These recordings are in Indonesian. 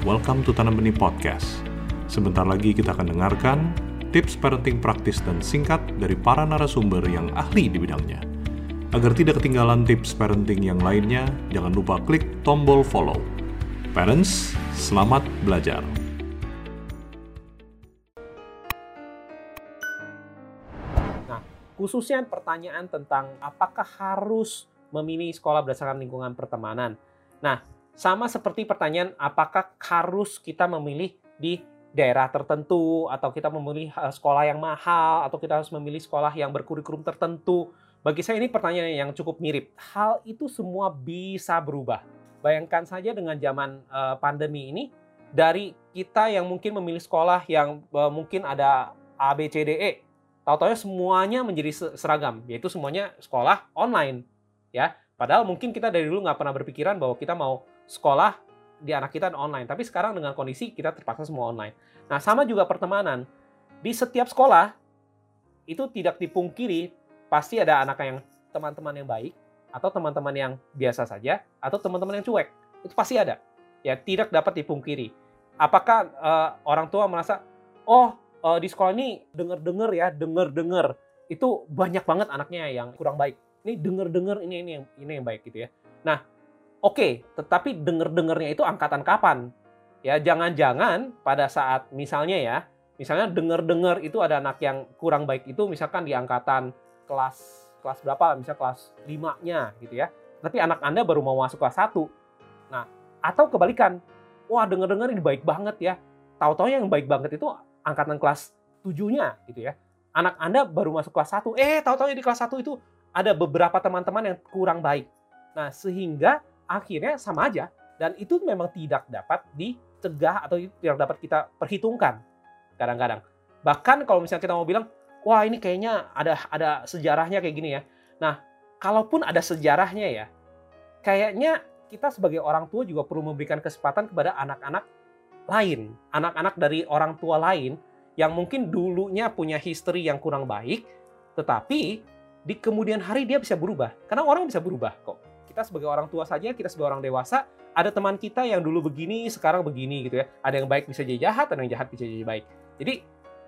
welcome to Tanam Benih Podcast. Sebentar lagi kita akan dengarkan tips parenting praktis dan singkat dari para narasumber yang ahli di bidangnya. Agar tidak ketinggalan tips parenting yang lainnya, jangan lupa klik tombol follow. Parents, selamat belajar. Nah, khususnya pertanyaan tentang apakah harus memilih sekolah berdasarkan lingkungan pertemanan. Nah, sama seperti pertanyaan apakah harus kita memilih di daerah tertentu atau kita memilih eh, sekolah yang mahal atau kita harus memilih sekolah yang berkurikulum tertentu. Bagi saya ini pertanyaan yang cukup mirip. Hal itu semua bisa berubah. Bayangkan saja dengan zaman uh, pandemi ini dari kita yang mungkin memilih sekolah yang uh, mungkin ada A B C D E tahu-tahu semuanya menjadi seragam yaitu semuanya sekolah online ya padahal mungkin kita dari dulu nggak pernah berpikiran bahwa kita mau sekolah di anak kita online. Tapi sekarang dengan kondisi kita terpaksa semua online. Nah, sama juga pertemanan. Di setiap sekolah itu tidak dipungkiri pasti ada anak yang teman-teman yang baik atau teman-teman yang biasa saja atau teman-teman yang cuek. Itu pasti ada. Ya, tidak dapat dipungkiri. Apakah uh, orang tua merasa oh uh, di sekolah ini dengar-dengar ya, dengar-dengar itu banyak banget anaknya yang kurang baik. Ini dengar-dengar ini ini yang ini yang baik gitu ya. Nah, Oke, tetapi denger-dengernya itu angkatan kapan? Ya, jangan-jangan pada saat misalnya ya, misalnya denger-denger itu ada anak yang kurang baik itu misalkan di angkatan kelas kelas berapa? Misal kelas 5-nya gitu ya. Tapi anak Anda baru mau masuk kelas 1. Nah, atau kebalikan. Wah, denger-denger ini baik banget ya. Tahu-tahu yang baik banget itu angkatan kelas 7-nya gitu ya. Anak Anda baru masuk kelas 1. Eh, tahu-tahu di kelas 1 itu ada beberapa teman-teman yang kurang baik. Nah, sehingga akhirnya sama aja dan itu memang tidak dapat dicegah atau tidak dapat kita perhitungkan kadang-kadang. Bahkan kalau misalnya kita mau bilang, wah ini kayaknya ada ada sejarahnya kayak gini ya. Nah, kalaupun ada sejarahnya ya, kayaknya kita sebagai orang tua juga perlu memberikan kesempatan kepada anak-anak lain, anak-anak dari orang tua lain yang mungkin dulunya punya history yang kurang baik, tetapi di kemudian hari dia bisa berubah. Karena orang bisa berubah kok kita sebagai orang tua saja, kita sebagai orang dewasa, ada teman kita yang dulu begini, sekarang begini gitu ya. Ada yang baik bisa jadi jahat, ada yang jahat bisa jadi baik. Jadi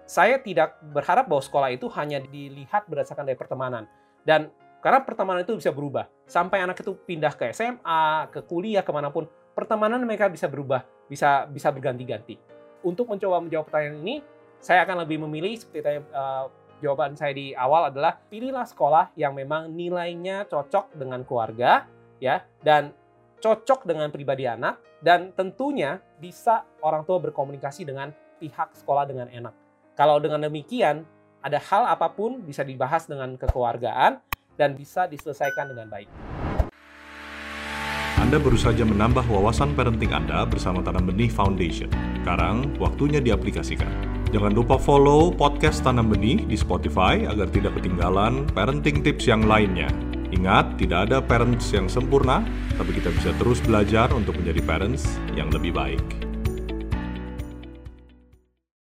saya tidak berharap bahwa sekolah itu hanya dilihat berdasarkan dari pertemanan. Dan karena pertemanan itu bisa berubah. Sampai anak itu pindah ke SMA, ke kuliah, ke mana pun, pertemanan mereka bisa berubah, bisa bisa berganti-ganti. Untuk mencoba menjawab pertanyaan ini, saya akan lebih memilih seperti tanya, uh, jawaban saya di awal adalah pilihlah sekolah yang memang nilainya cocok dengan keluarga ya dan cocok dengan pribadi anak dan tentunya bisa orang tua berkomunikasi dengan pihak sekolah dengan enak. Kalau dengan demikian ada hal apa pun bisa dibahas dengan kekeluargaan dan bisa diselesaikan dengan baik. Anda baru saja menambah wawasan parenting Anda bersama Tanam Benih Foundation. Sekarang waktunya diaplikasikan. Jangan lupa follow podcast Tanam Benih di Spotify agar tidak ketinggalan parenting tips yang lainnya. Ingat, tidak ada parents yang sempurna, tapi kita bisa terus belajar untuk menjadi parents yang lebih baik.